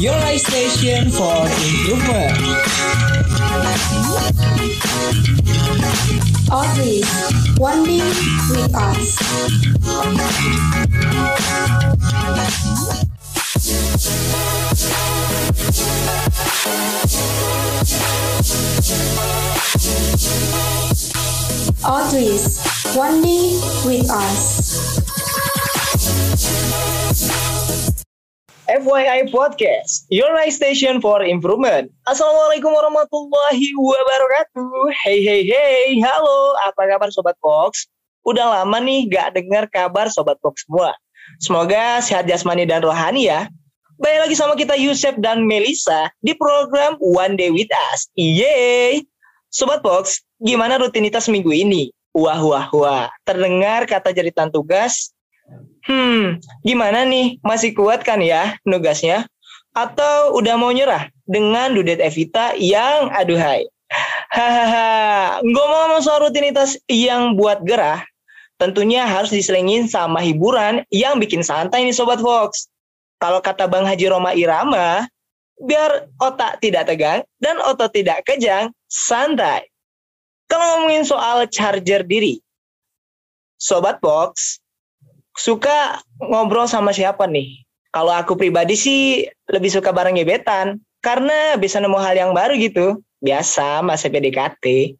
your right station for improvement. Always one day with us. Always one day with us. FYI Podcast, your right station for improvement. Assalamualaikum warahmatullahi wabarakatuh. Hey hey hey, halo, apa kabar Sobat Fox? Udah lama nih gak dengar kabar Sobat Fox semua. Semoga sehat jasmani dan rohani ya. Baik lagi sama kita Yusuf dan Melisa di program One Day With Us. Yeay! Sobat Fox, gimana rutinitas minggu ini? Wah wah wah, terdengar kata jeritan tugas Hmm, gimana nih? Masih kuat kan ya nugasnya? Atau udah mau nyerah dengan Dudet Evita yang aduhai? Hahaha, ngomong soal rutinitas yang buat gerah, tentunya harus diselingin sama hiburan yang bikin santai nih Sobat Fox. Kalau kata Bang Haji Roma Irama, biar otak tidak tegang dan otot tidak kejang, santai. Kalau ngomongin soal charger diri, Sobat Fox, suka ngobrol sama siapa nih? Kalau aku pribadi sih lebih suka bareng gebetan karena bisa nemu hal yang baru gitu. Biasa masa PDKT.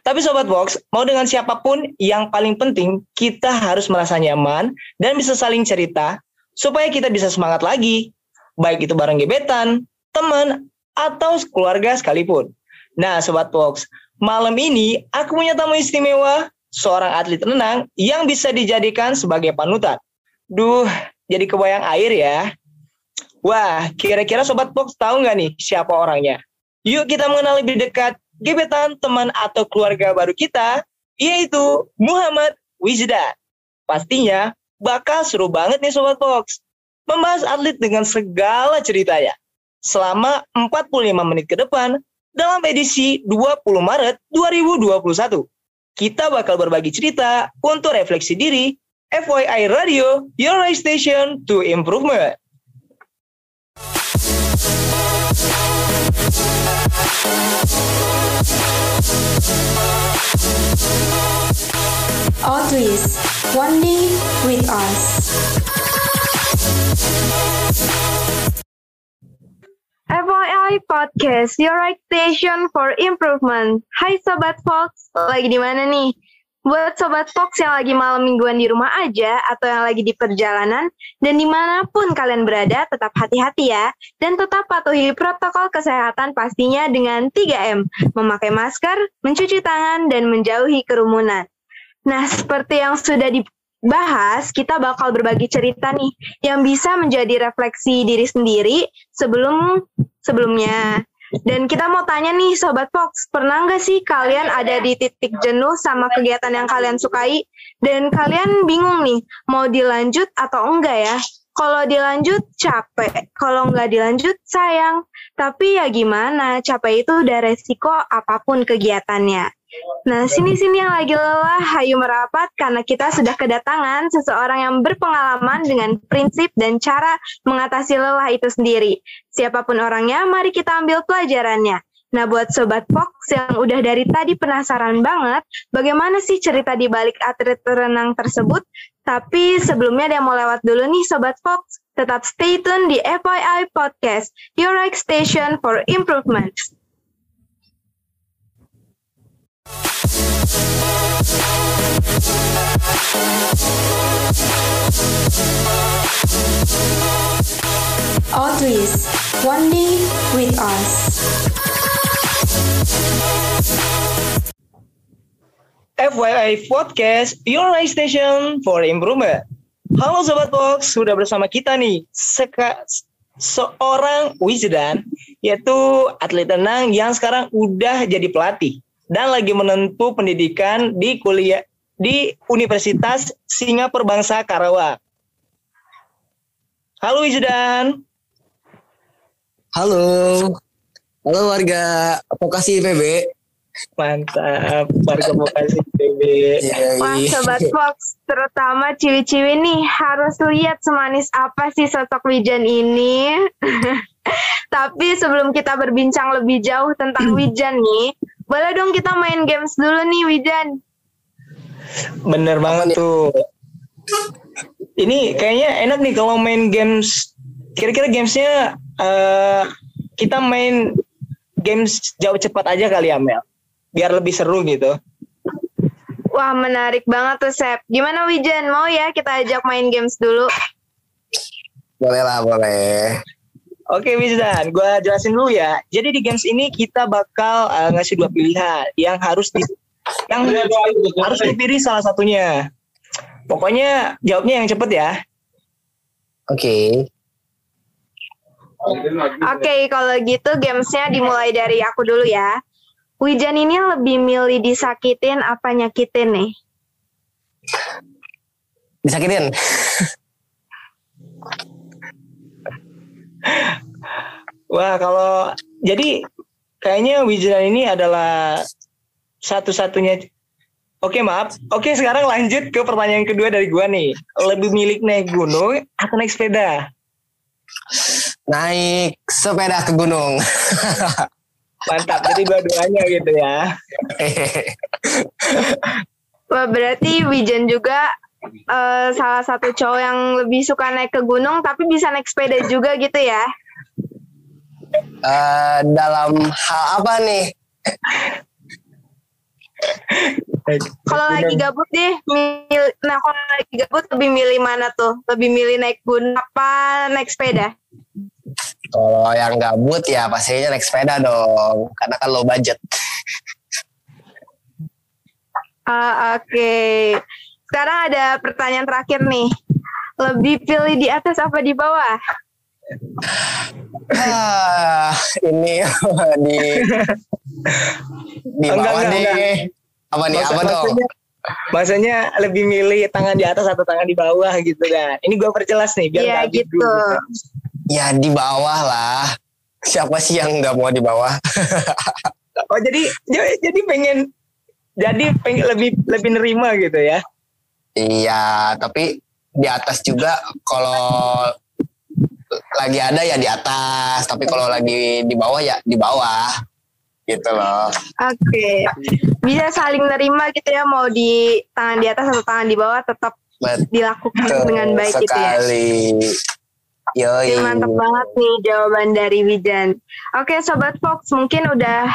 Tapi Sobat Box, mau dengan siapa pun yang paling penting kita harus merasa nyaman dan bisa saling cerita supaya kita bisa semangat lagi. Baik itu bareng gebetan, teman, atau keluarga sekalipun. Nah Sobat Box, malam ini aku punya tamu istimewa seorang atlet renang yang bisa dijadikan sebagai panutan. Duh, jadi kebayang air ya. Wah, kira-kira Sobat Box tahu nggak nih siapa orangnya? Yuk kita mengenal lebih dekat gebetan, teman, atau keluarga baru kita, yaitu Muhammad Wijda. Pastinya bakal seru banget nih Sobat Box. Membahas atlet dengan segala ceritanya. Selama 45 menit ke depan dalam edisi 20 Maret 2021 kita bakal berbagi cerita untuk refleksi diri. FYI Radio, your right station to improvement. Always one day with us. FYI Podcast, your right station for improvement. Hai Sobat Fox, lagi di mana nih? Buat Sobat Fox yang lagi malam mingguan di rumah aja atau yang lagi di perjalanan dan di mana pun kalian berada, tetap hati-hati ya. Dan tetap patuhi protokol kesehatan pastinya dengan 3M, memakai masker, mencuci tangan, dan menjauhi kerumunan. Nah, seperti yang sudah di bahas, kita bakal berbagi cerita nih yang bisa menjadi refleksi diri sendiri sebelum sebelumnya. Dan kita mau tanya nih Sobat Fox, pernah nggak sih kalian ada di titik jenuh sama kegiatan yang kalian sukai dan kalian bingung nih mau dilanjut atau enggak ya? Kalau dilanjut capek, kalau nggak dilanjut sayang. Tapi ya gimana, capek itu udah resiko apa pun kegiatannya. Nah, sini-sini yang lagi lelah, hayu merapat karena kita sudah kedatangan seseorang yang berpengalaman dengan prinsip dan cara mengatasi lelah itu sendiri. Siapa pun orangnya, mari kita ambil pelajarannya. Nah, buat Sobat Fox yang udah dari tadi penasaran banget, bagaimana sih cerita di balik atlet renang tersebut? Tapi sebelumnya dia mau lewat dulu nih Sobat Fox. Tetap stay tune di FYI Podcast, your right station for improvement. Always one day with us. FYI Podcast, your right station for improvement. Halo Sobat Box, sudah bersama kita nih Seka, seorang Wisdan, yaitu atlet renang yang sekarang udah jadi pelatih dan lagi menempuh pendidikan di kuliah di Universitas Singapura Bangsa Karawang. Halo Wijdan. Halo. Halo warga Vokasi IPB. Mantap, warga Bekasi BB. Wah, Yoi. Sobat Fox, terutama ciwi-ciwi nih harus lihat semanis apa sih sosok Wijan ini. Tapi sebelum kita berbincang lebih jauh tentang Wijan nih, boleh dong kita main games dulu nih Wijan. Bener banget tuh. Ini kayaknya enak nih kalau main games. Kira-kira gamesnya eh kita main games jauh cepat aja kali ya Mel. Biar lebih seru gitu. Wah, menarik banget tuh Sep. Gimana Wijan? Mau ya kita ajak main games dulu? Boleh lah, boleh. Oke Wizdan, gue jelasin dulu ya. Jadi di games ini kita bakal eh, ngasih dua pilihan yang harus di yang harus dipilih salah satunya. Pokoknya jawabnya yang cepet ya. Oke. Oke, kalau gitu gamesnya dimulai dari aku dulu ya. Wijan ini lebih milih disakitin apa nyakitin nih? Disakitin. Wah kalau jadi kayaknya Wizdan ini adalah satu-satunya. Oke maaf. Oke sekarang lanjut ke pertanyaan kedua dari gua nih. Lebih milik naik gunung atau naik sepeda? Naik sepeda ke gunung. Mantap. Jadi dua-duanya gitu ya. Wah, berarti Wijan juga eh, salah satu cowok yang lebih suka naik ke gunung tapi bisa naik sepeda juga gitu ya. Eh, dalam hal apa nih? Kalau lagi gabut deh, mil- nah kalau lagi gabut lebih milih mana tuh? Lebih milih naik gunung apa naik sepeda? Kalau yang gabut ya pastinya naik sepeda dong. Karena kan low budget. Ah, Oke, sekarang ada pertanyaan terakhir nih. Lebih pilih di atas apa di bawah? Ah, ini di di bawah enggak, nih. enggak. Apa nih? Maksud- apa dong? maksudnya, lebih milih tangan di atas atau tangan di bawah gitu kan. Ini gue perjelas nih biar Iya nggak gitu. ambigu. Ya di bawah lah. Siapa sih yang nggak mau di bawah? Oh jadi jadi jadi pengen jadi pengen lebih lebih nerima gitu ya. Iya, tapi di atas juga kalau lagi ada ya di atas, tapi kalau lagi di bawah ya di bawah. Gitu loh. Oke, bisa saling nerima gitu ya mau di tangan di atas atau tangan di bawah tetap Betul dilakukan dengan baik gitu ya. sekali. Yoi. Mantap banget nih jawaban dari Wijan. Oke, Sobat Fox, mungkin udah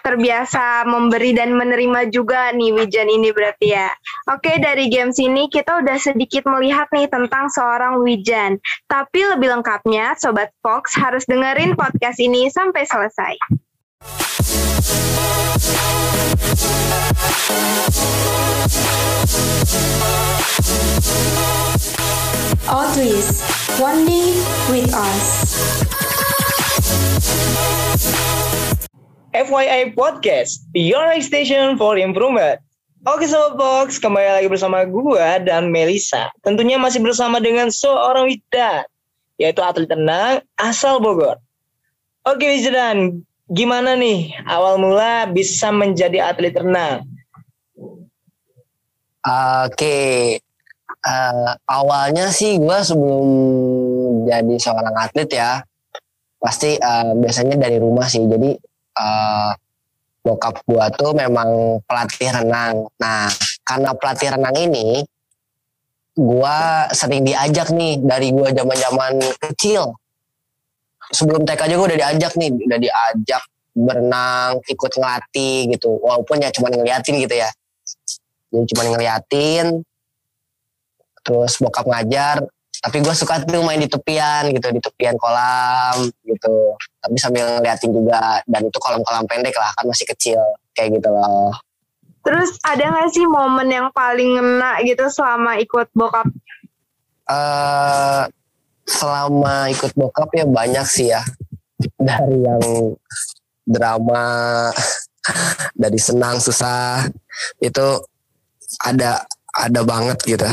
terbiasa memberi dan menerima juga nih Wijan ini berarti ya. Oke, dari games ini kita udah sedikit melihat nih tentang seorang Wijan. Tapi lebih lengkapnya, Sobat Fox harus dengerin podcast ini sampai selesai. Always one day with us. FYI Podcast, your station for improvement. Oke Sobat Box, kembali lagi bersama gua dan Melisa. Tentunya masih bersama dengan seorang Widan, yaitu atlet tenang asal Bogor. Oke Widan, gimana nih awal mula bisa menjadi atlet renang? Oke, Eh, awalnya sih gue sebelum jadi seorang atlet ya, pasti eh, biasanya dari rumah sih. Jadi eh, bokap gue tuh memang pelatih renang. Nah, karena pelatih renang ini, gue sering diajak nih dari gue zaman-zaman kecil. Sebelum TK aja gue udah diajak nih, udah diajak berenang, ikut ngelatih gitu. Walaupun ya cuma ngeliatin gitu ya. Jadi cuma ngeliatin, terus bokap ngajar tapi gue suka tuh main di tepian gitu di tepian kolam gitu. Tapi sambil ngeliatin juga dan itu kolam-kolam pendek lah kan masih kecil kayak gitu loh. Terus ada nggak sih momen yang paling ngena gitu selama ikut bokap? eh selama ikut bokap ya banyak sih ya. Dari yang drama dari senang susah itu ada ada banget gitu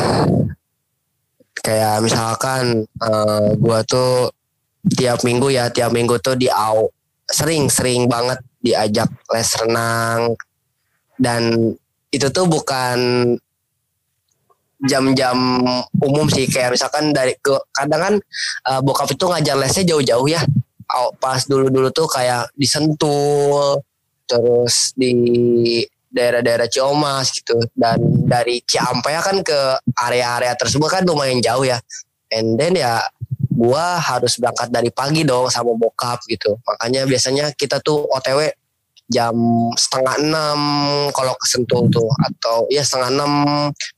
kayak misalkan eh, gua tuh tiap minggu ya tiap minggu tuh di au sering sering banget diajak les renang. Dan itu tuh bukan jam-jam umum sih kayak misalkan dari ke kadang kan uh, bokap itu ngajar lesnya jauh-jauh ya. Pas dulu-dulu tuh kayak di Sentul terus di daerah-daerah Ciomas gitu. Dan dari Ciampea kan ke area-area tersebut kan lumayan jauh ya. And then ya gua harus berangkat dari pagi dong sama bokap gitu. Makanya biasanya kita tuh OTW jam setengah enam kalau ke Sentul tuh. Atau ya setengah enam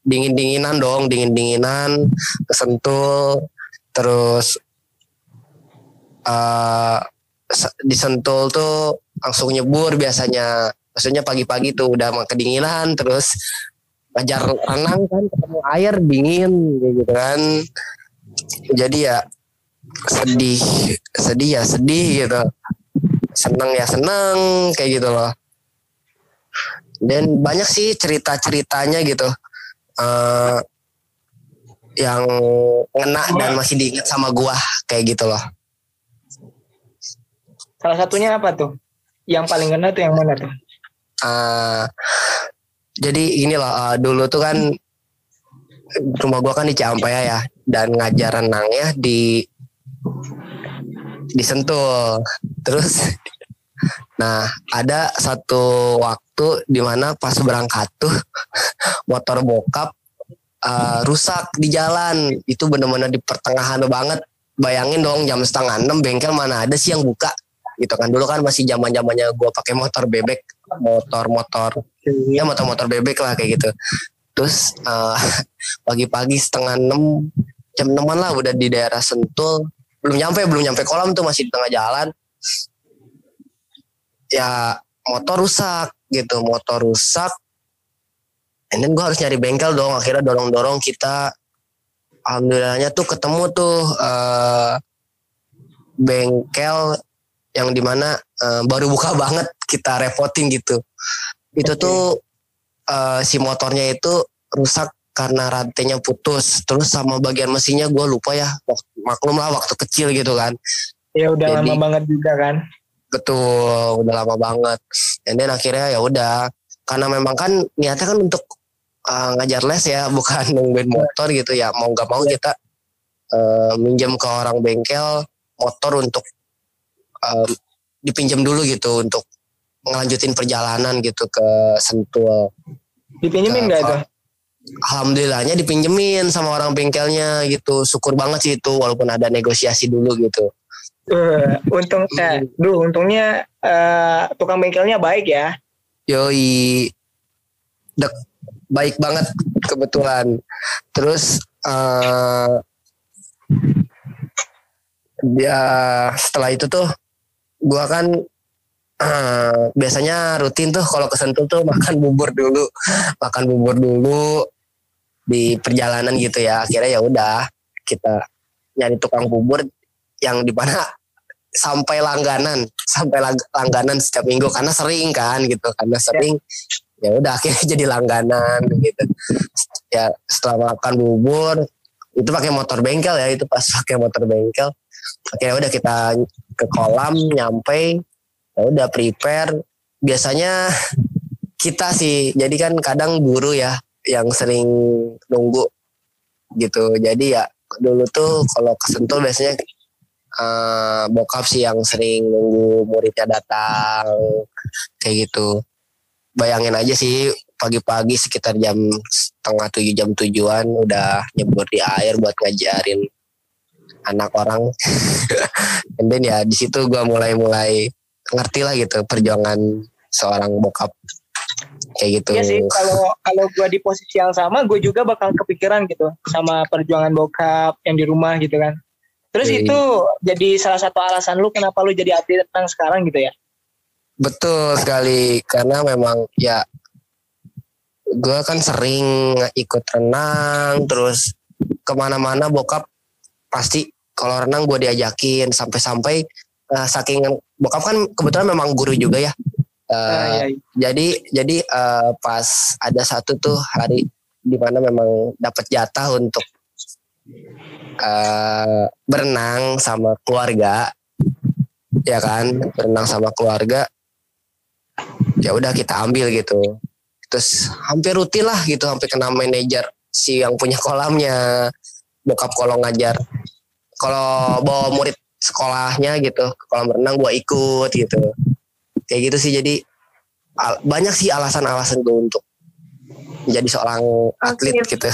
dingin dinginan dong dingin dinginan ke Sentul terus eh se- di Sentul tuh langsung nyebur biasanya maksudnya pagi-pagi tuh udah mau kedinginan terus ngajar renang kan ketemu air dingin gitu kan. Jadi ya sedih sedih ya sedih gitu. Seneng ya seneng kayak gitu loh. Dan banyak sih cerita ceritanya gitu. Eh yang ngena dan masih diingat sama gua kayak gitu loh. Salah satunya apa tuh? Yang paling kena tuh yang mana tuh? Eh, jadi ini loh eh, dulu tuh kan rumah gua kan di Ciampea ya dan ngajar renangnya di di Sentul. Terus nah ada satu waktu di mana pas berangkat tuh motor bokap eh, rusak di jalan. Itu bener-bener di pertengahan banget. Bayangin dong jam setengah enam bengkel mana ada sih yang buka? Gitu kan dulu kan masih zaman zamannya gua pakai motor bebek motor-motor. Ya motor-motor bebek lah kayak gitu. Terus eh, pagi-pagi setengah enam jam enaman lah udah di daerah Sentul. Belum nyampe belum nyampe kolam tuh masih di tengah jalan. Ya motor rusak gitu. Motor rusak. Then gue harus nyari bengkel dong akhirnya dorong-dorong kita. Alhamdulillahnya tuh ketemu tuh eh, bengkel yang di mana eh, baru buka banget kita repotin gitu. Itu Oke. tuh eh, si motornya itu rusak karena rantainya putus. Terus sama bagian mesinnya gue lupa ya maklum lah waktu kecil gitu kan. Ya udah Jadi- lama banget juga kan. betul udah lama banget. Dan then akhirnya ya udah karena memang kan niatnya kan untuk uh, ngajar les ya bukan nungguin motor gitu. Ya mau nggak mau kita uh, minjem ke orang bengkel motor untuk um, dipinjam dulu gitu untuk ngelanjutin perjalanan gitu ke Sentul Dipinjemin Ke- nggak itu? alhamdulillahnya dipinjemin sama orang bengkelnya gitu syukur banget sih itu walaupun ada negosiasi dulu gitu Eh, untung, eh, duh, untungnya eh, tukang bengkelnya baik ya. Yoi. Dek, baik banget kebetulan. Terus eh dia setelah itu tuh gua kan eh, biasanya rutin tuh kalau ke Sentul tuh makan bubur dulu, makan bubur dulu di perjalanan gitu ya. Akhirnya ya udah kita nyari tukang bubur yang di mana sampai langganan, sampai lang- langganan setiap minggu karena sering kan gitu, karena sering ya udah akhirnya jadi langganan gitu. Ya setelah makan bubur itu pakai motor bengkel ya itu pas pakai motor bengkel akhirnya udah kita ke kolam nyampe ya udah prepare. Biasanya kita sih jadi kan kadang guru ya yang sering nunggu gitu. Jadi ya dulu tuh kalau kesentul biasanya eh, bokap sih yang sering nunggu muridnya datang kayak gitu. Bayangin aja sih pagi-pagi sekitar jam setengah tujuh jam tujuan udah nyebur di air buat ngajarin anak orang and then ya di situ gua mulai-mulai ngerti lah gitu perjuangan seorang bokap kayak gitu Iya sih, kalau kalau gue di posisi yang sama, gue juga bakal kepikiran gitu sama perjuangan bokap yang di rumah gitu kan. Terus Iya. itu jadi salah satu alasan lu kenapa lu jadi atlet renang sekarang gitu ya? Betul sekali karena memang ya gue kan sering ikut renang terus ke mana-mana bokap pasti kalau renang gue diajakin sampai-sampai eh, saking bokap kan kebetulan memang guru juga ya. Iya, iya. jadi jadi eh, pas ada satu tuh hari di mana memang dapat jatah untuk eh, berenang sama keluarga ya kan? Berenang sama keluarga. Ya udah kita ambil gitu. Terus hampir rutin lah gitu sampai kena manajer si yang punya kolamnya. Bokap kalau ngajar kalau bawa murid sekolahnya gitu ke kolam renang gua ikut gitu kayak gitu sih jadi al- banyak sih alasan-alasan gue untuk menjadi seorang atlet Oke. gitu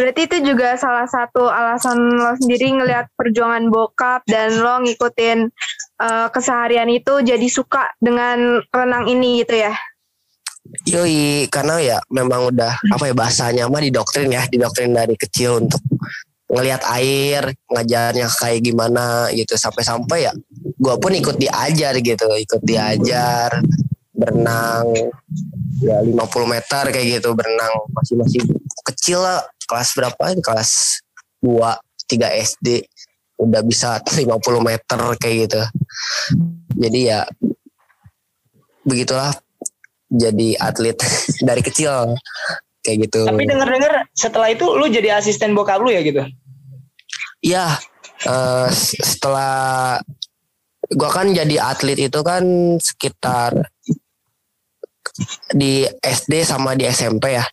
Berarti itu juga salah satu alasan lo sendiri ngelihat perjuangan bokap dan lo ngikutin eh, keseharian itu jadi suka dengan renang ini gitu ya. Yoi, karena ya memang udah apa ya bahasanya mah didoktrin ya, didoktrin dari kecil untuk ngelihat air, ngajarnya kayak gimana gitu. Sampai-sampai ya gua pun ikut diajar gitu, ikut diajar berenang ya 50 meter kayak gitu berenang. Masih masih kecil lah kelas berapa kelas 2 3 SD udah bisa 50 meter kayak gitu. Jadi ya begitulah jadi atlet dari kecil kayak gitu. Tapi denger-denger setelah itu lu jadi asisten bokap lu ya gitu. Iya, eh, setelah gua kan jadi atlet itu kan sekitar di SD sama di SMP ya.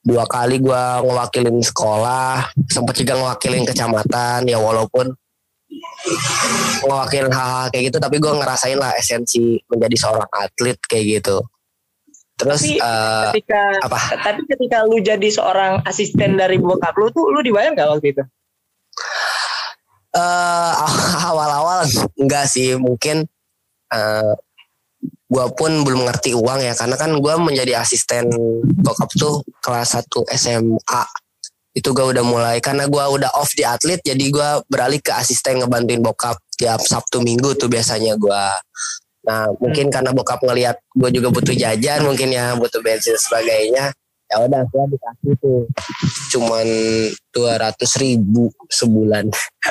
Dua kali gua ngewakilin sekolah, sempat juga ngewakilin kecamatan ya walaupun ngewakilin hal-hal kayak gitu tapi gua ngerasain lah esensi menjadi seorang atlet kayak gitu. Terus Tapi eh, Ketika apa? tapi ketika lu jadi seorang asisten dari bokap lu tuh lu dibayar nggak waktu itu? eh awal-awal enggak sih mungkin eh gua pun belum ngerti uang ya karena kan gua menjadi asisten bokap tuh kelas 1 SMA itu gua udah mulai karena gua udah off di atlet jadi gua beralih ke asisten ngebantuin bokap tiap Sabtu Minggu tuh biasanya gua nah mungkin karena bokap ngelihat gua juga butuh jajan mungkin ya butuh bensin sebagainya ya udah gua dikasih tuh. Cuman dua ratus ribu sebulan.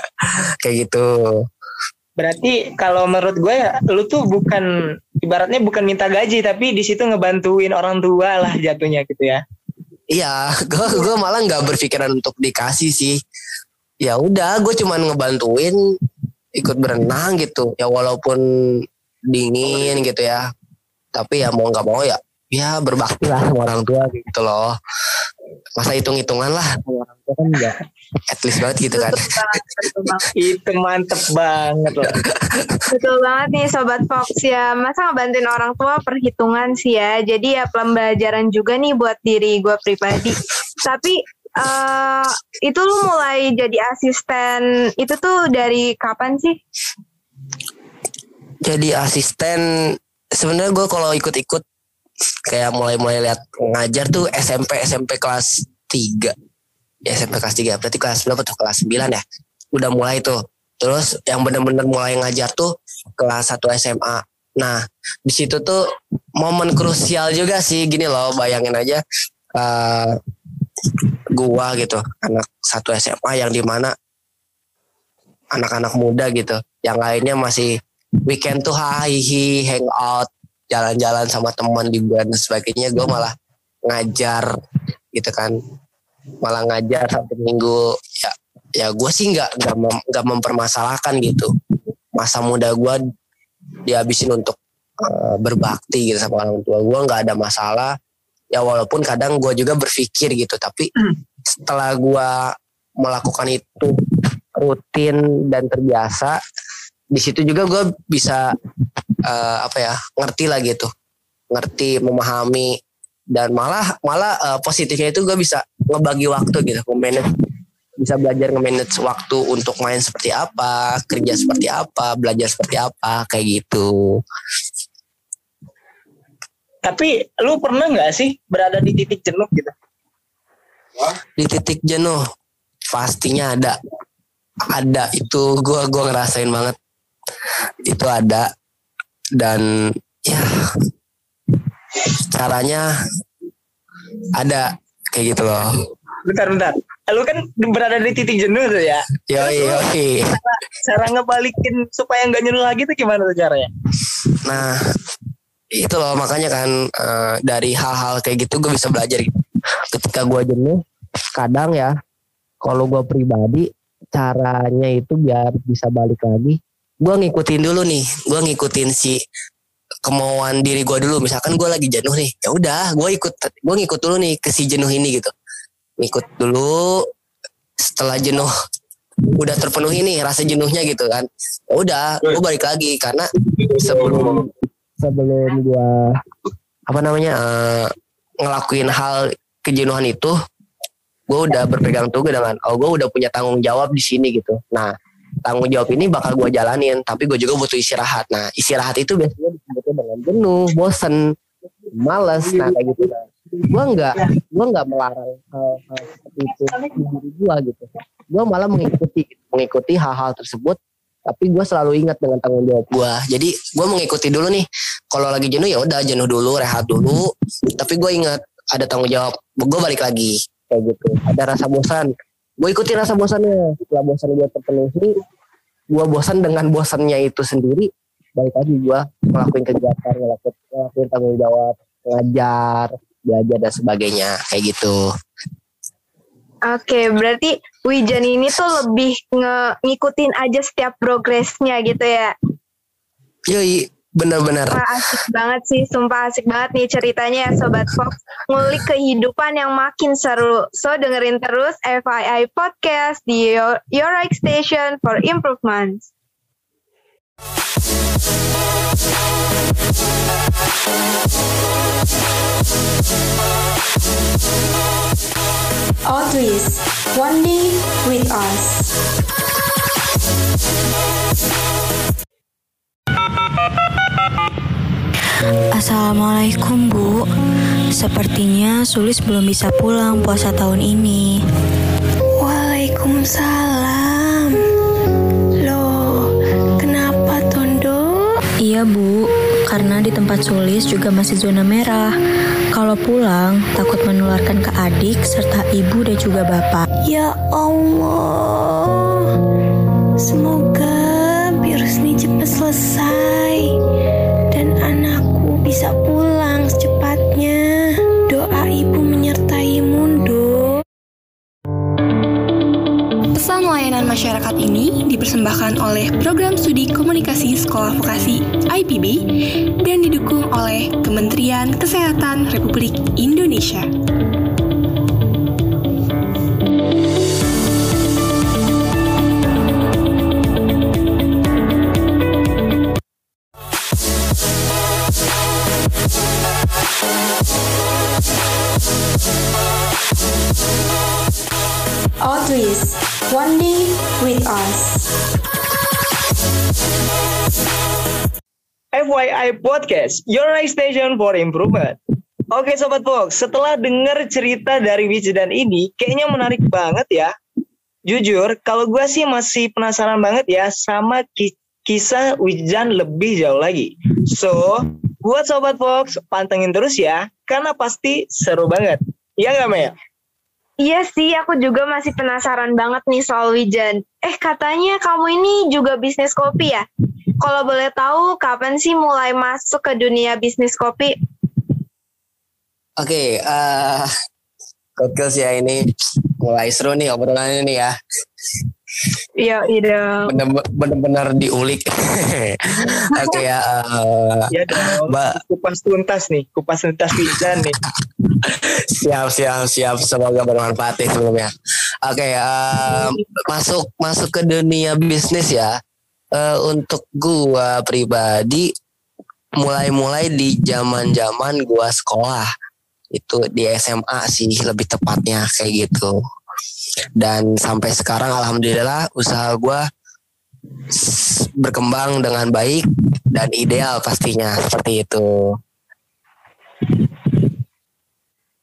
Kayak gitu. Berarti kalau menurut gue ya lu tuh bukan ibaratnya bukan minta gaji tapi di situ ngebantuin orang tua lah jatuhnya gitu ya. iya gue gue malah nggak berpikiran untuk dikasih sih. Ya udah gue cuman ngebantuin ikut berenang gitu. Ya walaupun dingin gitu ya tapi ya mau nggak mau ya ya berbakti lah sama orang tua gitu loh masa hitung hitungan lah orang tua kan ya at least banget gitu kan Betul banget. Itu mantep banget loh. Betul banget nih Sobat Fox ya. Masa ngebantuin orang tua perhitungan sih ya. Jadi ya pembelajaran juga nih buat diri gue pribadi. Tapi eh itu lu mulai jadi asisten itu tuh dari kapan sih? Jadi asisten sebenarnya gue kalau ikut-ikut kayak mulai-mulai lihat ngajar tuh SMP SMP kelas 3 ya SMP kelas 3 berarti kelas berapa tuh? Kelas 9 ya? Udah mulai tuh. Terus yang bener-bener mulai ngajar tuh kelas 1 SMA nah di situ tuh momen krusial juga sih. Gini loh bayangin aja eh gua gitu anak satu SMA yang di mana anak-anak muda gitu yang lainnya masih weekend tuh hihi hangout jalan-jalan sama teman liburan dan sebagainya. Gue malah ngajar gitu kan. Malah ngajar satu minggu. Ya ya gue sih nggak nggak mem- mempermasalahkan gitu. Masa muda gue dihabisin untuk eh, berbakti gitu sama orang tua gue nggak ada masalah. Ya walaupun kadang gue juga berpikir gitu tapi setelah gue melakukan itu rutin dan terbiasa di situ juga gue bisa eh, apa ya ngerti lah gitu. Ngerti memahami dan malah malah eh, positifnya itu gue bisa ngebagi waktu gitu nge-manage. Bisa belajar nge-manage waktu untuk main seperti apa kerja seperti apa belajar seperti apa kayak gitu. Tapi lu pernah nggak sih berada di titik jenuh gitu? di titik jenuh pastinya ada. Ada itu gue gua ngerasain banget itu ada dan ya caranya ada kayak gitu loh Bentar bentar. Lu kan berada di titik jenuh tuh ya. yoi yoi Cara ngebalikin supaya nggak jenuh lagi tuh gimana tuh caranya? nah itu loh makanya kan eh, dari hal-hal kayak gitu gue bisa belajar ketika gue jenuh kadang ya kalau gue pribadi caranya itu biar bisa balik lagi gue ngikutin dulu nih gue ngikutin si kemauan diri gue dulu. Misalkan gue lagi jenuh nih ya udah gue ikut gue ngikut dulu nih ke si jenuh ini gitu. Ngikut dulu setelah jenuh udah terpenuhi nih rasa jenuhnya gitu kan. Ya udah gue balik lagi karena sebelum sebelum gue apa namanya eh, ngelakuin hal kejenuhan itu gue udah berpegang teguh dengan oh gue udah punya tanggung jawab di sini gitu. Nah tanggung jawab ini bakal gue jalanin tapi gue juga butuh istirahat. Nah istirahat itu biasanya disebutnya dengan jenuh bosen males nah kayak gitu gue nggak gue nggak melarang hal-hal seperti itu di diri gue gitu. Gue malah mengikuti mengikuti hal-hal tersebut tapi gue selalu ingat dengan tanggung jawab gue jadi gue mengikuti dulu nih kalau lagi jenuh ya udah jenuh dulu rehat dulu tapi gue ingat ada tanggung jawab gue balik lagi kayak gitu. Ada rasa bosan gue ikuti rasa bosannya. Setelah bosan gue terpenuhi gue bosan dengan bosannya itu sendiri balik lagi gue ngelakuin kegiatan ngelakuin, ngelakuin tanggung jawab ngajar belajar dan sebagainya. Kayak gitu. Oke, berarti Wijan ini tuh lebih nge ngikutin aja setiap progresnya gitu ya. yoi benar-benar asik banget sih, sumpah asik banget nih ceritanya ya Sobat Fox. Ngulik kehidupan yang makin seru. So dengerin terus FII Podcast di Your, Your Right Station for Improvement. Always one day with us. Assalamualaikum Bu. Sepertinya Sulis belum bisa pulang puasa tahun ini. Waalaikumsalam. Loh, kenapa Tondo? Iya Bu, karena di tempat Sulis juga masih zona merah. Kalau pulang, takut menularkan ke adik serta ibu dan juga bapak. Ya Allah. Semoga selesai dan anakku bisa pulang secepatnya. Doa ibu menyertai Mundo. Pesan layanan masyarakat ini dipersembahkan oleh Program Studi Komunikasi Sekolah Vokasi IPB dan didukung oleh Kementerian Kesehatan Republik Indonesia. One day with us. FYI Podcast, your right station for improvement. Oke Sobat Fox, setelah dengar cerita dari Wijidan ini, kayaknya menarik banget ya. Jujur, kalau gue sih masih penasaran banget ya sama ki- kisah Wijidan lebih jauh lagi. So, buat Sobat Fox, pantengin terus ya, karena pasti seru banget. Iya nggak Mel? Iya sih, aku juga masih penasaran banget nih soal Wijan. Eh, katanya kamu ini juga bisnis kopi ya? Kalau boleh tahu, kapan sih mulai masuk ke dunia bisnis kopi? Oke, eh gokil sih ya ini mulai seru nih obrolannya nih ya. Iya, iya. Bener-bener diulik. Oke ya, eh, Ya dong, Mbak. kupas tuntas nih, kupas tuntas Wijidan nih. siap siap siap semoga bermanfaat nih sebelumnya. Oke, eh, masuk masuk ke dunia bisnis ya. Eh, untuk gua pribadi mulai-mulai di zaman-zaman gua sekolah itu di SMA sih lebih tepatnya kayak gitu. Dan sampai sekarang alhamdulillah usaha gua s- berkembang dengan baik dan ideal pastinya seperti itu.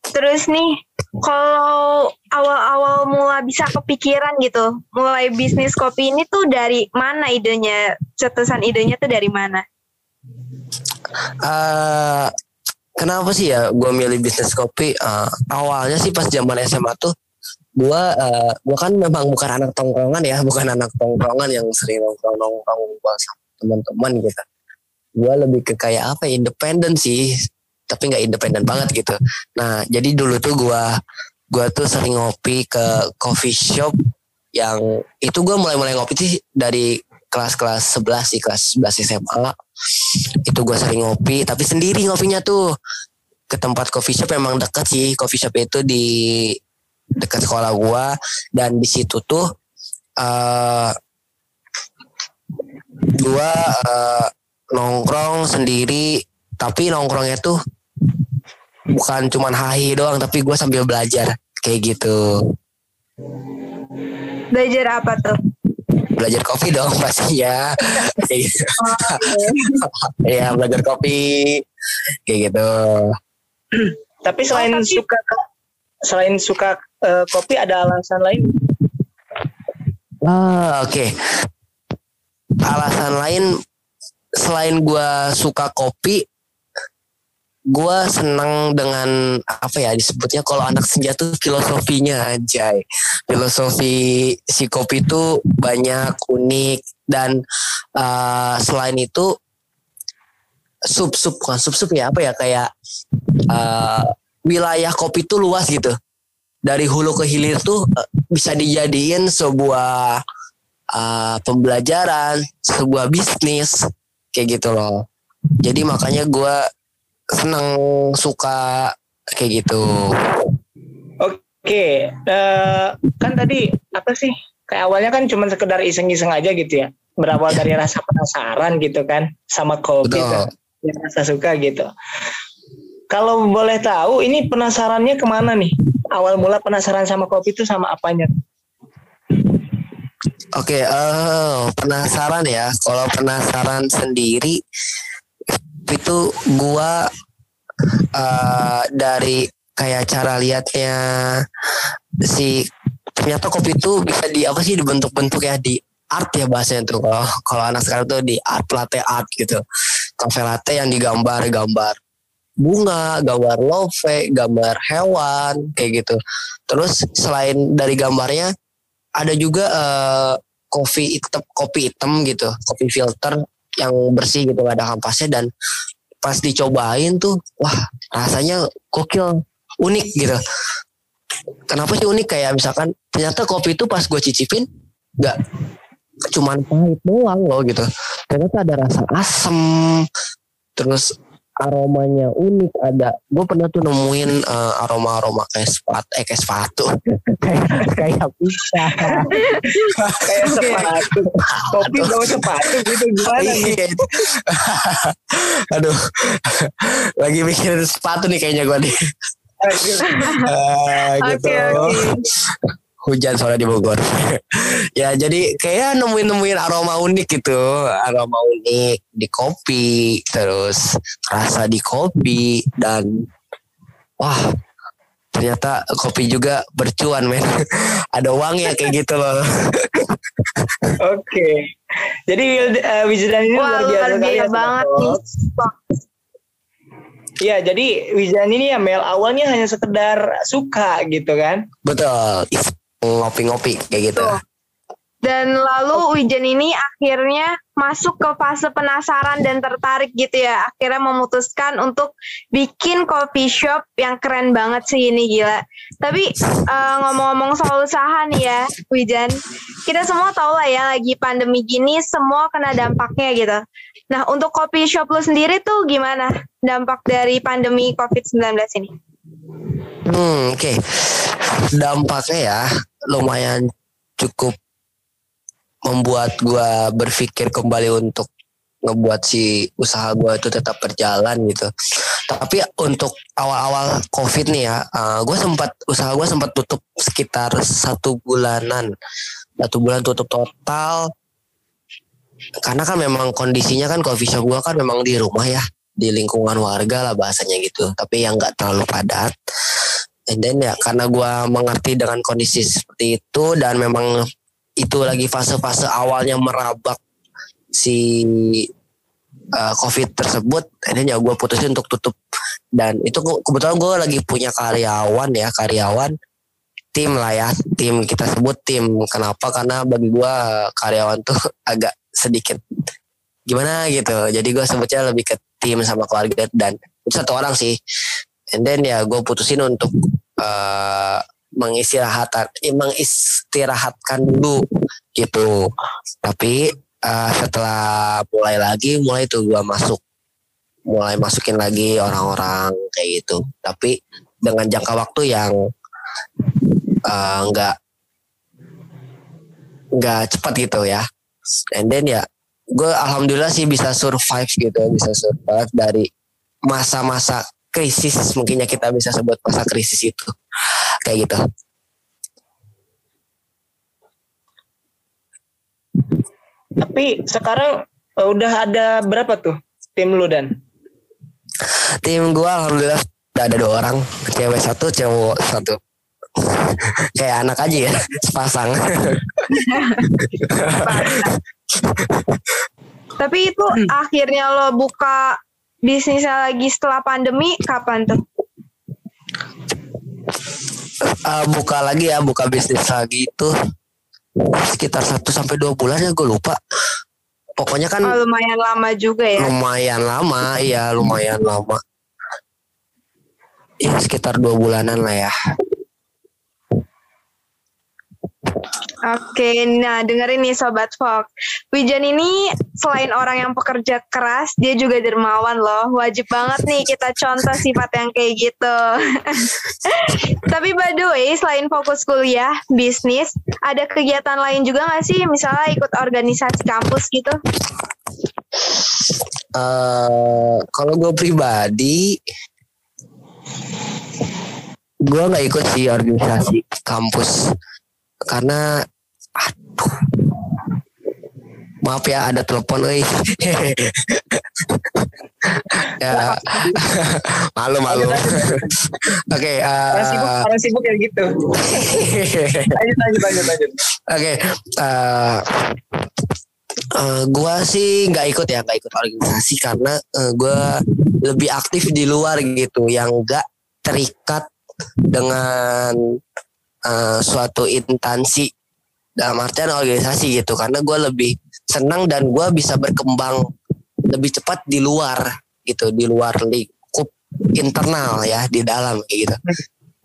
Terus nih, kalau awal-awal mula bisa kepikiran gitu, mulai bisnis kopi ini tuh dari mana idenya? Cetusan idenya tuh dari mana? eh kenapa sih ya gue milih bisnis kopi? Eh, awalnya sih pas zaman SMA tuh gue eh, gue kan memang bukan anak tongkrongan ya, bukan anak tongkrongan yang sering nongkrong nongkrong gua sama teman-teman gitu. Gue lebih ke kayak apa? ya, Independen sih, tapi nggak independen banget gitu. Nah jadi dulu tuh gue gue tuh sering ngopi ke coffee shop yang itu gue mulai-mulai ngopi sih dari kelas-kelas 11 sih kelas 11 SMA itu gue sering ngopi tapi sendiri ngopinya tuh ke tempat coffee shop emang deket sih coffee shop itu di dekat sekolah gue dan di situ tuh uh, gue uh, nongkrong sendiri tapi nongkrongnya tuh bukan cuman hahi doang tapi gue sambil belajar kayak gitu. Belajar apa tuh? belajar kopi dong pastinya kayak gitu. Ya belajar kopi kayak gitu. Tapi selain Oh, tapi- suka selain suka eh, kopi ada alasan lain? ah oke. Alasan lain selain gue suka kopi gue senang dengan apa ya disebutnya kalau anak senja tuh filosofinya anjay. Filosofi si kopi itu banyak unik dan uh, selain itu sub sub bukan sub sub ya apa ya kayak uh, wilayah kopi itu luas gitu dari hulu ke hilir tuh uh, bisa dijadiin sebuah uh, pembelajaran sebuah bisnis kayak gitu loh jadi makanya gue seneng suka kayak gitu Oke, eh, kan tadi apa sih? Kayak awalnya kan cuma sekedar iseng-iseng aja gitu ya. Berawal dari rasa penasaran gitu kan sama kopi. Ya, rasa suka gitu. Kalau boleh tahu ini penasarannya ke mana nih? Awal mula penasaran sama kopi itu sama apanya? Oke, eh penasaran ya. Kalau penasaran sendiri itu gua eh dari kayak cara lihatnya si ternyata kopi itu bisa di apa sih dibentuk-bentuk ya di art ya bahasanya tuh kalau kalau anak sekarang tuh di art latte art gitu kafe latte yang digambar gambar bunga gambar love gambar hewan kayak gitu. Terus selain dari gambarnya ada juga eh, kopi hitam kopi hitam gitu kopi filter yang bersih gitu gak ada kampasnya dan pas dicobain tuh wah rasanya gokil unik gitu. Kenapa sih unik? Kayak misalkan ternyata kopi itu pas gue cicipin nggak cuman pahit doang loh gitu. Ternyata ada rasa asem terus aromanya unik ada gue pernah tuh nemuin aroma aroma kayak sepatu eh kayak sepatu kayak kayak pisah Kayak sepatu. Kopi bawa sepatu gitu gimana nih? Iya. Aduh, lagi mikirin sepatu nih kayaknya gue nih. Eh, gitu. Oke, oke. Hujan soalnya di Bogor. ya jadi kayak nemuin-nemuin aroma unik gitu, aroma unik di kopi, terus rasa di kopi dan wah ternyata kopi juga bercuan men. Ada uangnya kayak gitu loh. Oke. Jadi eh, Wijdan ini Wah, luar biasa luar biasa banget nih. Iya, jadi Wijdan ini ya Mel awalnya hanya sekedar suka gitu kan. Betul. Ngopi-ngopi kayak gitu. Tuh. Dan lalu Wijen ini akhirnya masuk ke fase penasaran dan tertarik gitu ya. Akhirnya memutuskan untuk bikin coffee shop yang keren banget sih ini gila. Tapi eh, ngomong-ngomong soal usaha nih ya, Wijan. Kita semua tahu lah ya lagi pandemi gini semua kena dampaknya gitu. Nah, untuk coffee shop lu sendiri tuh gimana dampak dari pandemi COVID-19 ini? Hmm, oke. Dampaknya ya lumayan cukup membuat gua berpikir kembali untuk ngebuat si usaha gua itu tetap berjalan gitu. Tapi untuk awal-awal COVID nih ya, gue sempat usaha gue sempat tutup sekitar satu bulanan, satu bulan tutup total. Karena kan memang kondisinya kan coffee shop gue kan memang di rumah ya, di lingkungan warga lah bahasanya gitu. Tapi yang nggak terlalu padat. And then ya karena gua mengerti dengan kondisi seperti itu dan memang itu lagi fase-fase awalnya merabak si uh, COVID tersebut, and then ya gue putusin untuk tutup. Dan itu ke- kebetulan gue lagi punya karyawan ya karyawan tim lah ya tim kita sebut tim. Kenapa? Karena bagi gua karyawan tuh agak sedikit. Gimana gitu jadi gue sebutnya lebih ke tim sama keluarga dan itu satu orang sih. And then ya gue putusin untuk eh mengistirahatkan dulu gitu. Tapi uh, setelah mulai lagi mulai tuh gue masuk mulai masukin lagi orang-orang kayak gitu. Tapi dengan jangka waktu yang uh, nggak nggak cepat gitu ya. And then ya gue alhamdulillah sih bisa survive gitu bisa survive dari masa-masa krisis mungkinnya kita bisa sebut masa krisis itu kayak gitu Tapi sekarang uh, udah ada berapa tuh tim lu dan? Tim gua alhamdulillah udah ada dua orang, cewek satu, cowok satu. Kayak anak aja ya, sepasang. Tapi itu hmm. akhirnya lo buka bisnisnya lagi setelah pandemi kapan tuh? Uh, buka lagi ya, buka bisnis lagi itu sekitar satu sampai dua bulan ya gue lupa. Pokoknya kan oh, lumayan lama juga ya? Lumayan lama iya lumayan lama. Ya sekitar dua bulanan lah ya Oke, nah dengerin nih Sobat Fox. Wijan ini selain orang yang pekerja keras, dia juga dermawan loh. Wajib banget nih kita contoh sifat yang kayak gitu. Tapi by the way, selain fokus kuliah, bisnis, ada kegiatan lain juga gak sih? Misalnya ikut organisasi kampus gitu? Uh, kalau gue pribadi, gue nggak ikut sih organisasi kampus karena aduh. Maaf ya ada telepon nih ya. Malu malu. Oke okay, uh, orang sibuk orang sibuk ya gitu. Lanjut lanjut lanjut lanjut. Oke okay, uh, uh, gua sih nggak ikut ya nggak ikut organisasi karena uh, gua lebih aktif di luar gitu yang nggak terikat dengan uh, suatu instansi dalam artian organisasi gitu karena gue lebih senang dan gue bisa berkembang lebih cepat di luar gitu di luar lingkup internal ya di dalam gitu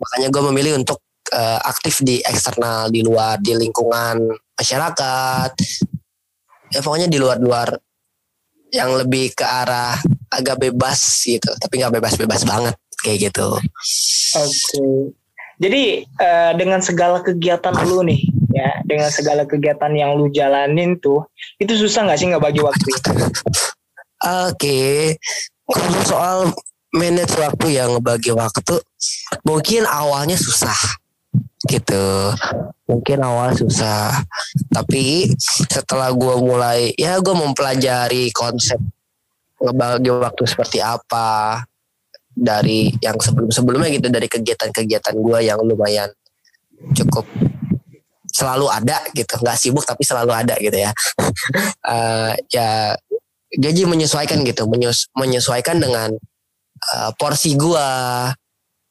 makanya gue memilih untuk uh, aktif di eksternal di luar di lingkungan masyarakat ya pokoknya di luar-luar yang lebih ke arah agak bebas gitu tapi nggak bebas-bebas banget kayak gitu. Oke. Okay. Jadi uh, dengan segala kegiatan lu nih, ya, dengan segala kegiatan yang lu jalanin tuh, itu susah nggak sih nggak bagi waktu? Oke, okay. kalau soal manage waktu yang bagi waktu, mungkin awalnya susah, gitu. Mungkin awal susah, tapi setelah gue mulai, ya gue mempelajari konsep ngebagi waktu seperti apa, dari yang sebelum-sebelumnya gitu dari kegiatan-kegiatan gue yang lumayan cukup selalu ada gitu. Nggak sibuk tapi selalu ada gitu ya. Uh, ya gaji menyesuaikan gitu. Menyus menyesuaikan dengan uh, porsi gue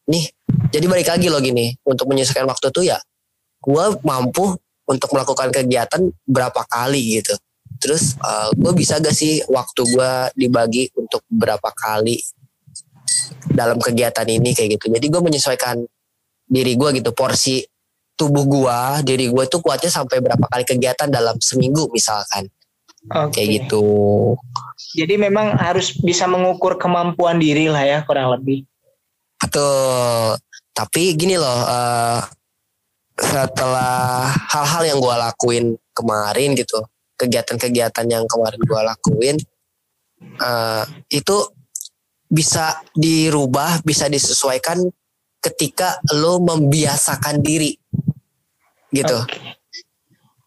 nih jadi balik lagi loh gini. Untuk menyesuaikan waktu tuh ya gue mampu untuk melakukan kegiatan berapa kali gitu. Terus uh, gue bisa gak sih waktu gue dibagi untuk berapa kali dalam kegiatan ini kayak gitu. Jadi gue menyesuaikan diri gue gitu porsi tubuh gue diri gue tuh kuatnya sampai berapa kali kegiatan dalam seminggu misalkan okay. kayak gitu jadi memang harus bisa mengukur kemampuan diri lah ya kurang lebih betul tapi gini loh uh, setelah hal-hal yang gue lakuin kemarin gitu kegiatan-kegiatan yang kemarin gue lakuin uh, itu bisa dirubah, bisa disesuaikan ketika lo membiasakan diri. Gitu. Okay.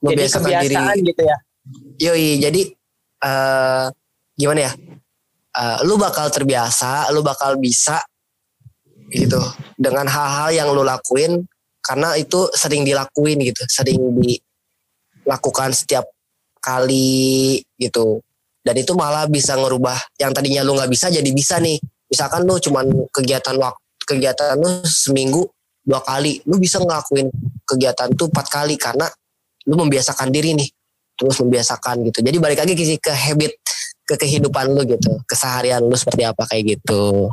Membiasakan jadi diri. gitu ya. Yoi, jadi uh, gimana ya? Uh, lu bakal terbiasa, lu bakal bisa gitu dengan hal-hal yang lu lakuin karena itu sering dilakuin gitu, sering dilakukan setiap kali gitu dan itu malah bisa ngerubah yang tadinya lu nggak bisa jadi bisa nih misalkan lu cuman kegiatan waktu kegiatan lu seminggu dua kali lu bisa ngelakuin kegiatan tuh empat kali karena lu membiasakan diri nih terus membiasakan gitu jadi balik lagi ke habit ke kehidupan lu gitu keseharian lu seperti apa kayak gitu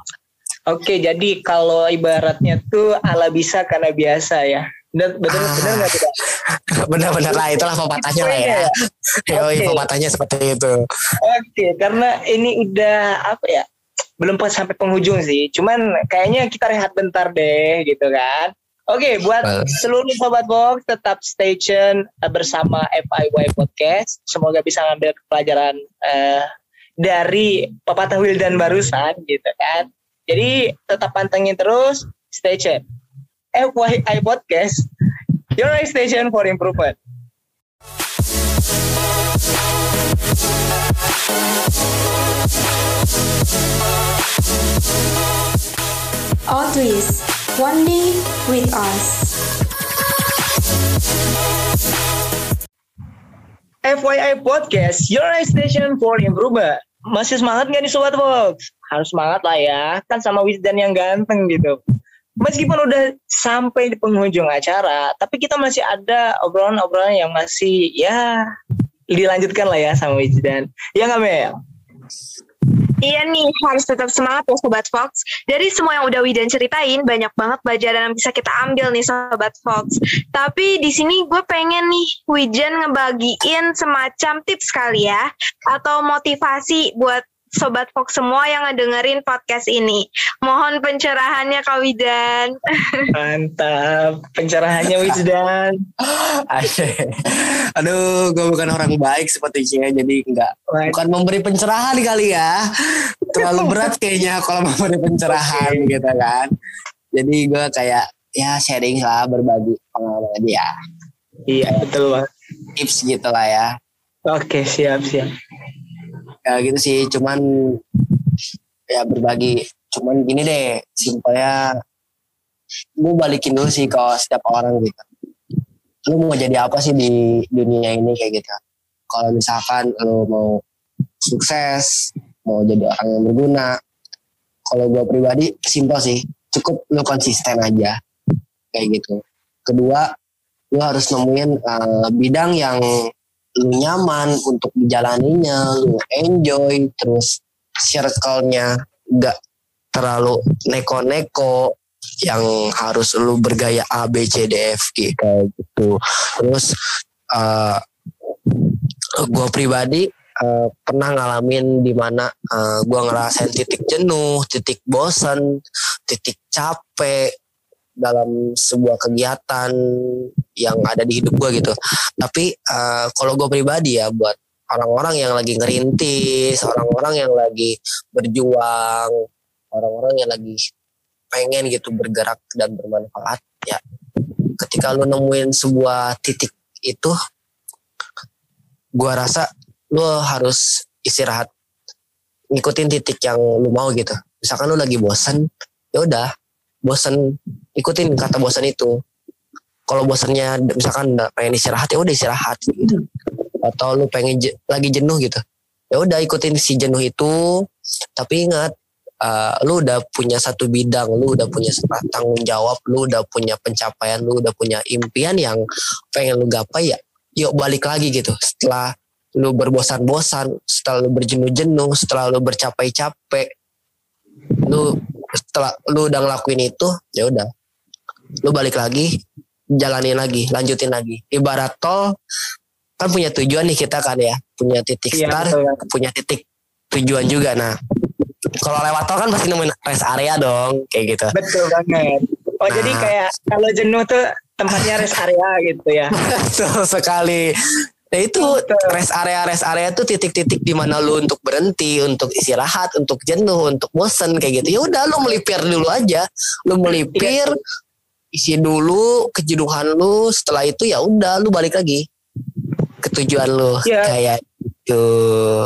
oke jadi kalau ibaratnya tuh ala bisa karena biasa ya benar benar ah. benar nggak tidak Benar-benar lah itulah pepatahnya lah ya. Yoi, Oke. pepatahnya seperti itu. Oke, karena ini udah apa ya? Belum sampai penghujung sih. Cuman kayaknya kita rehat bentar deh gitu kan. Oke, buat Well. seluruh sobat box tetap stay tune eh, bersama FIY Podcast. Semoga bisa ngambil pelajaran eh, dari pepatah Wildan barusan gitu kan. Jadi tetap pantengin terus, stay tune. FYI Podcast, your station for improvement. Always one day with us. FYI Podcast, your station for improvement. Masih semangat nggak nih Sobat Fox? Harus semangat lah ya, kan sama Wisdan yang ganteng gitu. Meskipun udah sampai di penghujung acara, tapi kita masih ada obrolan-obrolan yang masih ya dilanjutkan lah ya sama Wisdan. Ya nggak Mel? Iya nih, harus tetap semangat ya Sobat Fox. Dari semua yang udah Widan ceritain, banyak banget pelajaran yang bisa kita ambil nih Sobat Fox. Tapi di sini gue pengen nih Widan ngebagiin semacam tips kali ya, atau motivasi buat Sobat Fox semua yang ngedengerin podcast ini. Mohon pencerahannya Kak Widan. Mantap, pencerahannya Wisdan. Asik. Aduh, gue bukan orang baik sepertinya, jadi enggak bukan memberi pencerahan kali ya. Terlalu berat kayaknya kalau memberi pencerahan gitu kan. Jadi gue kayak ya sharing lah, berbagi pengalaman aja ya. Iya betul banget. Tips gitu lah ya. Oke siap siap. Ya gitu sih, cuman ya berbagi. Cuman gini deh, simpelnya gue balikin dulu sih ke setiap orang gitu. Lu mau jadi apa sih di dunia ini kayak gitu. Kalau misalkan lu mau sukses, mau jadi orang yang berguna. Kalau gue pribadi simpel sih, cukup lu konsisten aja kayak gitu. Kedua, lu harus nemuin eh, bidang yang lu nyaman untuk dijalaninya, lu enjoy, terus circle-nya gak terlalu neko-neko yang harus lu bergaya A B C D F G kayak gitu. Terus uh, gue pribadi uh, pernah ngalamin di mana uh, gue ngerasain titik jenuh, titik bosan, titik capek dalam sebuah kegiatan yang ada di hidup gue gitu. Tapi uh, kalau gue pribadi ya buat orang-orang yang lagi ngerintis, orang-orang yang lagi berjuang, orang-orang yang lagi pengen gitu bergerak dan bermanfaat ya. Ketika lu nemuin sebuah titik itu, gue rasa lu harus istirahat, ngikutin titik yang lu mau gitu. Misalkan lu lagi bosan, ya udah bosan ikutin kata bosan itu. Kalau bosannya misalkan pengen istirahat ya udah istirahat gitu. Atau lu pengen je- lagi jenuh gitu. Ya udah ikutin si jenuh itu. Tapi ingat uh, lu udah punya satu bidang lu udah punya tanggung jawab lu udah punya pencapaian lu udah punya impian yang pengen lu gapai ya yuk balik lagi gitu. Setelah lu berbosan-bosan setelah lu berjenuh-jenuh setelah lu bercapai-capek lu setelah lu udah ngelakuin itu ya udah lu balik lagi jalanin lagi lanjutin lagi ibarat tol kan punya tujuan nih kita kan ya punya titik Iya, start betul. punya titik tujuan juga nah kalau lewat tol kan pasti nemuin rest area dong kayak gitu Betul banget. Oh Nah. jadi kayak kalau jenuh tuh tempatnya rest area gitu ya. betul sekali Nah itu Betul. rest area rest area tuh titik-titik di mana lu untuk berhenti, untuk istirahat, untuk jenuh, untuk bosen kayak gitu. Ya udah lu melipir dulu aja. Lu melipir, isi dulu kejenuhan lu. Setelah itu ya udah lu balik lagi ke tujuan lu Iya. kayak gitu.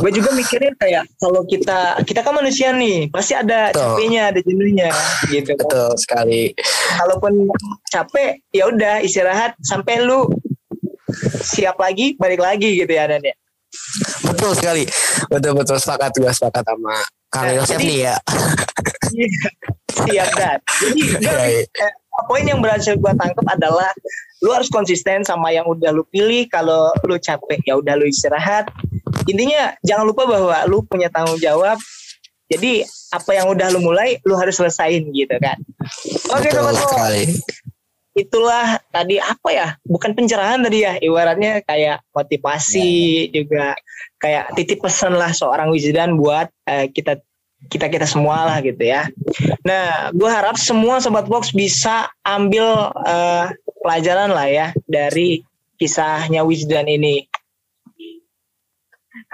Gue juga mikirnya kayak kalau kita kita kan manusia nih, pasti ada Betul. capeknya, ada jenuhnya gitu. kan. Betul sekali. Kalaupun capek, ya udah istirahat sampai lu siap lagi, balik lagi gitu ya Dan ya. Betul sekali. Betul betul sepakat gue sepakat sama Kang Nah, Yosef nih ya. Iya, siap dan. Jadi eh, poin yang berhasil gue tangkap adalah lu harus konsisten sama yang udah lu pilih. Kalau lu capek, ya udah lu istirahat. Intinya jangan lupa bahwa lu punya tanggung jawab. Jadi apa yang udah lu mulai, lu harus selesain gitu kan. Oke teman-teman. sekali. itulah tadi apa ya bukan pencerahan tadi ya ibaratnya kayak motivasi juga kayak titip pesan lah seorang wisudan buat uh, kita kita kita semua lah gitu ya. Nah, gue harap semua sobat box bisa ambil uh, pelajaran lah ya dari kisahnya Wisdan ini.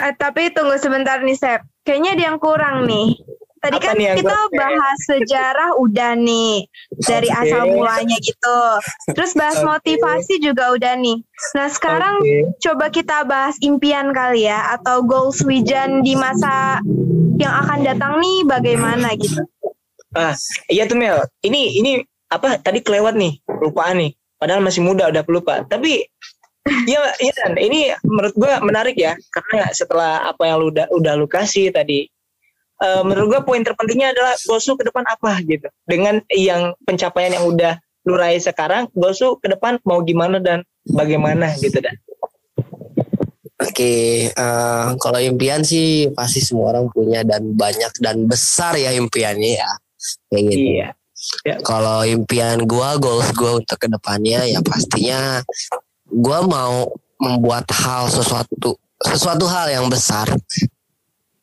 Eh, tapi tunggu sebentar nih Sep. Kayaknya ada yang kurang nih. Tadi Apa kan kita bahas sejarah udah nih dari asal mulanya gitu. Terus bahas Oke. motivasi juga udah nih. Nah sekarang Oke. coba kita bahas impian kali ya atau goals Wijan di masa yang akan datang nih bagaimana gitu. Ah, iya tuh Mel. Ini ini apa tadi kelewat nih, lupaan nih. Padahal masih muda udah pelupa. Tapi ya iya Dan, ini menurut gua menarik ya karena setelah apa yang lu udah udah lu kasih tadi eh, menurut gua poin terpentingnya adalah goals lu ke depan apa gitu. Dengan yang pencapaian yang udah lu raih sekarang, goals lu ke depan mau gimana dan bagaimana gitu dan. Oke, eh, kalau impian sih pasti semua orang punya dan banyak dan besar ya impiannya ya. Kayak gitu. Iya. Kalau impian gua, goals gua untuk ke depannya ya pastinya gua mau membuat hal sesuatu sesuatu hal yang besar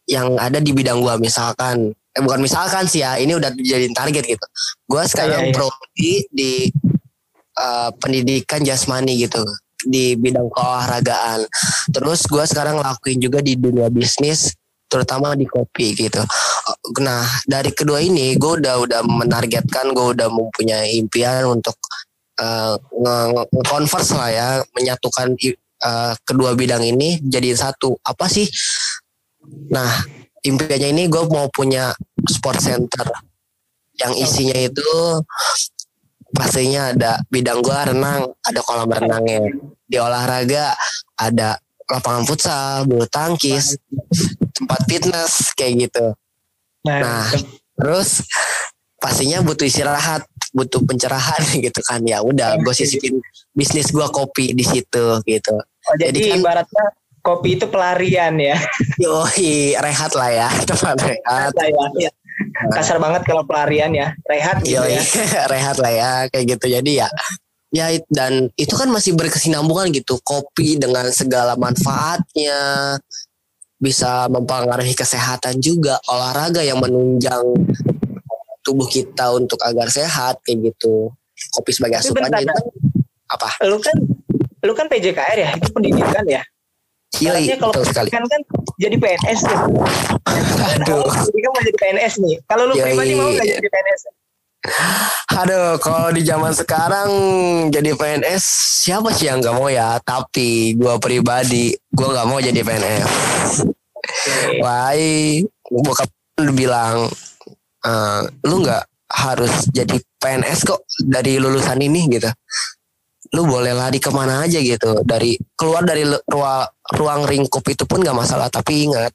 yang ada di bidang gua misalkan eh bukan misalkan sih ya ini udah jadi target gitu. Gua sekarang iya. prodi di eh, pendidikan jasmani gitu di bidang keolahragaan. Terus gua sekarang lakuin juga di dunia bisnis terutama di kopi gitu. Nah dari kedua ini gue udah udah menargetkan gue udah mempunyai impian untuk eh, nge- nge-converse lah ya menyatukan eh, kedua bidang ini jadi satu apa sih? Nah impiannya ini gue mau punya sport center. Yang isinya itu pastinya ada bidang gue renang ada kolam renangnya. Di olahraga ada lapangan futsal bulu tangkis tempat fitness kayak gitu. Nah, terus? pastinya butuh istirahat, butuh pencerahan gitu kan. Ya udah, gue sisipin bisnis gue kopi di situ gitu. Oh, jadi, jadi kan- ibaratnya kopi itu pelarian ya. Yoi, rehat lah ya, teman rehat. Iya. Kasar banget kalau pelarian ya. Rehat gitu Yoi, ya. rehat lah ya, kayak gitu. Jadi ya, ya dan itu kan masih berkesinambungan gitu. Kopi dengan segala manfaatnya bisa mempengaruhi kesehatan juga, olahraga yang menunjang tubuh kita untuk agar sehat kayak gitu. Kopi sebagai asupan bentar, itu kan apa? Lu kan lu kan PJKR ya, itu pendidikan ya. Yoi, Artinya kalau betul sekali. pendidikan kan jadi PNS tuh. Aduh. Pendidikan mau jadi PNS nih. Kalau lu Yoi. pribadi mau nggak jadi PNS? Aduh, kalau di zaman sekarang jadi PNS siapa sih yang nggak mau ya? Tapi gua pribadi, gua nggak mau jadi PNS. Wah, bokap lu bilang, "Eh, lu nggak harus jadi PNS kok dari lulusan ini gitu. Lu boleh lari ke mana aja gitu. Dari keluar dari ruang, ruang lingkup itu pun nggak masalah. Tapi ingat,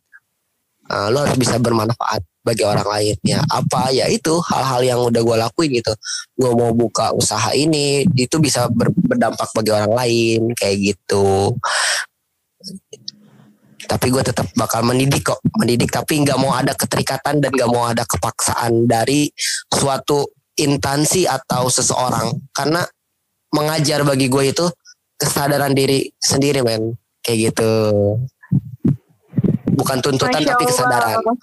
eh, lu harus bisa bermanfaat bagi orang lain ya apa ya itu hal-hal yang udah gue lakuin gitu gue mau buka usaha ini itu bisa ber- berdampak bagi orang lain kayak gitu tapi gue tetap bakal mendidik kok mendidik tapi nggak mau ada keterikatan dan nggak mau ada kepaksaan dari suatu instansi atau seseorang karena mengajar bagi gue itu kesadaran diri sendiri men kayak gitu bukan tuntutan Masya tapi kesadaran Allah.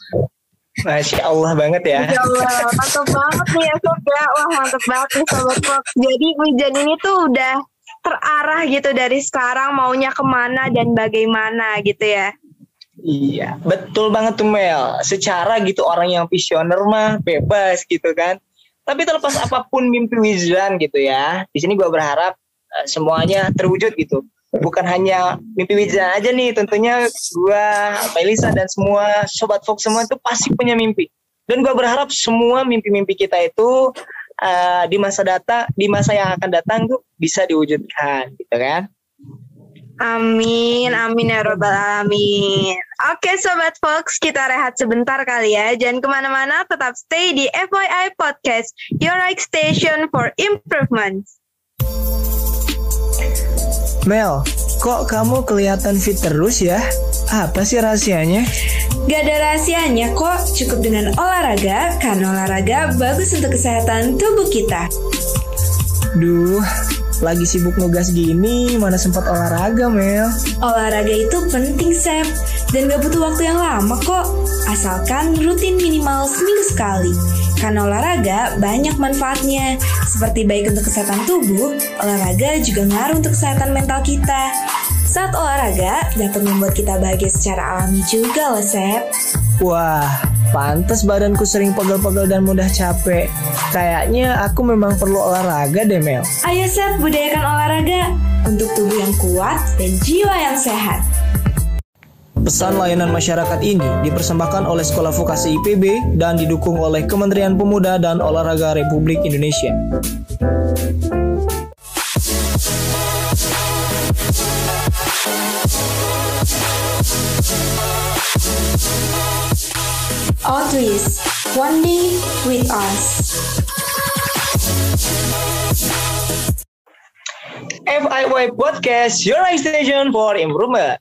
Masya Allah banget ya. Masya Allah, mantap banget nih ya Sob ya. Wah mantap banget nih Sobat Fox. Jadi Wijan ini tuh udah terarah gitu dari sekarang maunya ke mana dan bagaimana gitu ya. Iya, betul banget tuh Mel. Secara gitu orang yang visioner mah bebas gitu kan. Tapi terlepas apa pun mimpi Wizan gitu ya. Di sini gua berharap eh, semuanya terwujud gitu. Bukan hanya mimpi Wizan aja nih, tentunya gua, Melisa dan semua sobat Fox semua itu pasti punya mimpi. Dan gua berharap semua mimpi-mimpi kita itu eh, di masa data, di masa yang akan datang tuh bisa diwujudkan gitu kan. Amin, amin ya robbal alamin. Oke Sobat Fox, kita rehat sebentar kali ya. Jangan ke mana-mana, tetap stay di FYI Podcast, your right station for improvement. Mel, kok kamu kelihatan fit terus ya? Apa sih rahasianya? Gak ada rahasianya kok, cukup dengan olahraga, karena olahraga bagus untuk kesehatan tubuh kita. Duh, lagi sibuk nugas gini, mana sempat olahraga, Mel? Olahraga itu penting, Sep. Dan gak butuh waktu yang lama kok. Asalkan rutin minimal seminggu sekali. Karena olahraga banyak manfaatnya. Seperti baik untuk kesehatan tubuh, olahraga juga ngaruh untuk kesehatan mental kita. Saat olahraga dapat membuat kita bahagia secara alami juga loh, Sep. Wah, pantas badanku sering pegel-pegel dan mudah capek. Kayaknya aku memang perlu olahraga deh, Mel. Ayo, Sep, budayakan olahraga untuk tubuh yang kuat dan jiwa yang sehat. Pesan layanan masyarakat ini dipersembahkan oleh Sekolah Vokasi IPB dan didukung oleh Kementerian Pemuda dan Olahraga Republik Indonesia. Always, one day with us. FIY Podcast, your station for improvement.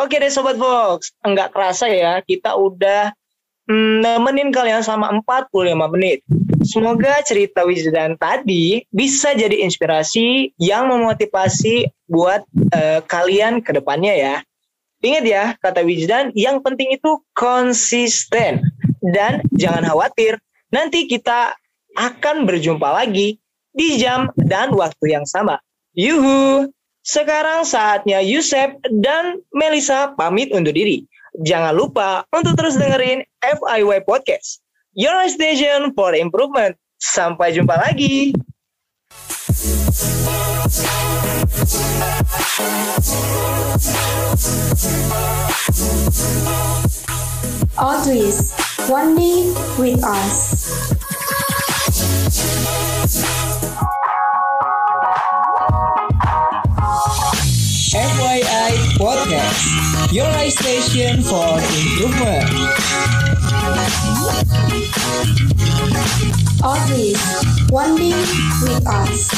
Oke deh Sobat Vox, enggak terasa ya kita udah mm, nemenin kalian selama 45 menit. Semoga cerita Wisdan tadi bisa jadi inspirasi yang memotivasi buat eh, kalian ke depannya ya. Ingat ya, kata Wisdan, yang penting itu konsisten. Dan jangan khawatir, nanti kita akan berjumpa lagi di jam dan waktu yang sama. Yuhu! Sekarang saatnya Yusef dan Melisa pamit undur diri. Jangan lupa untuk terus dengerin FIY Podcast. Your station for improvement. Sampai jumpa lagi. Always, one day with us. FYI Podcast, your station for improvement. Audrey, one day with us.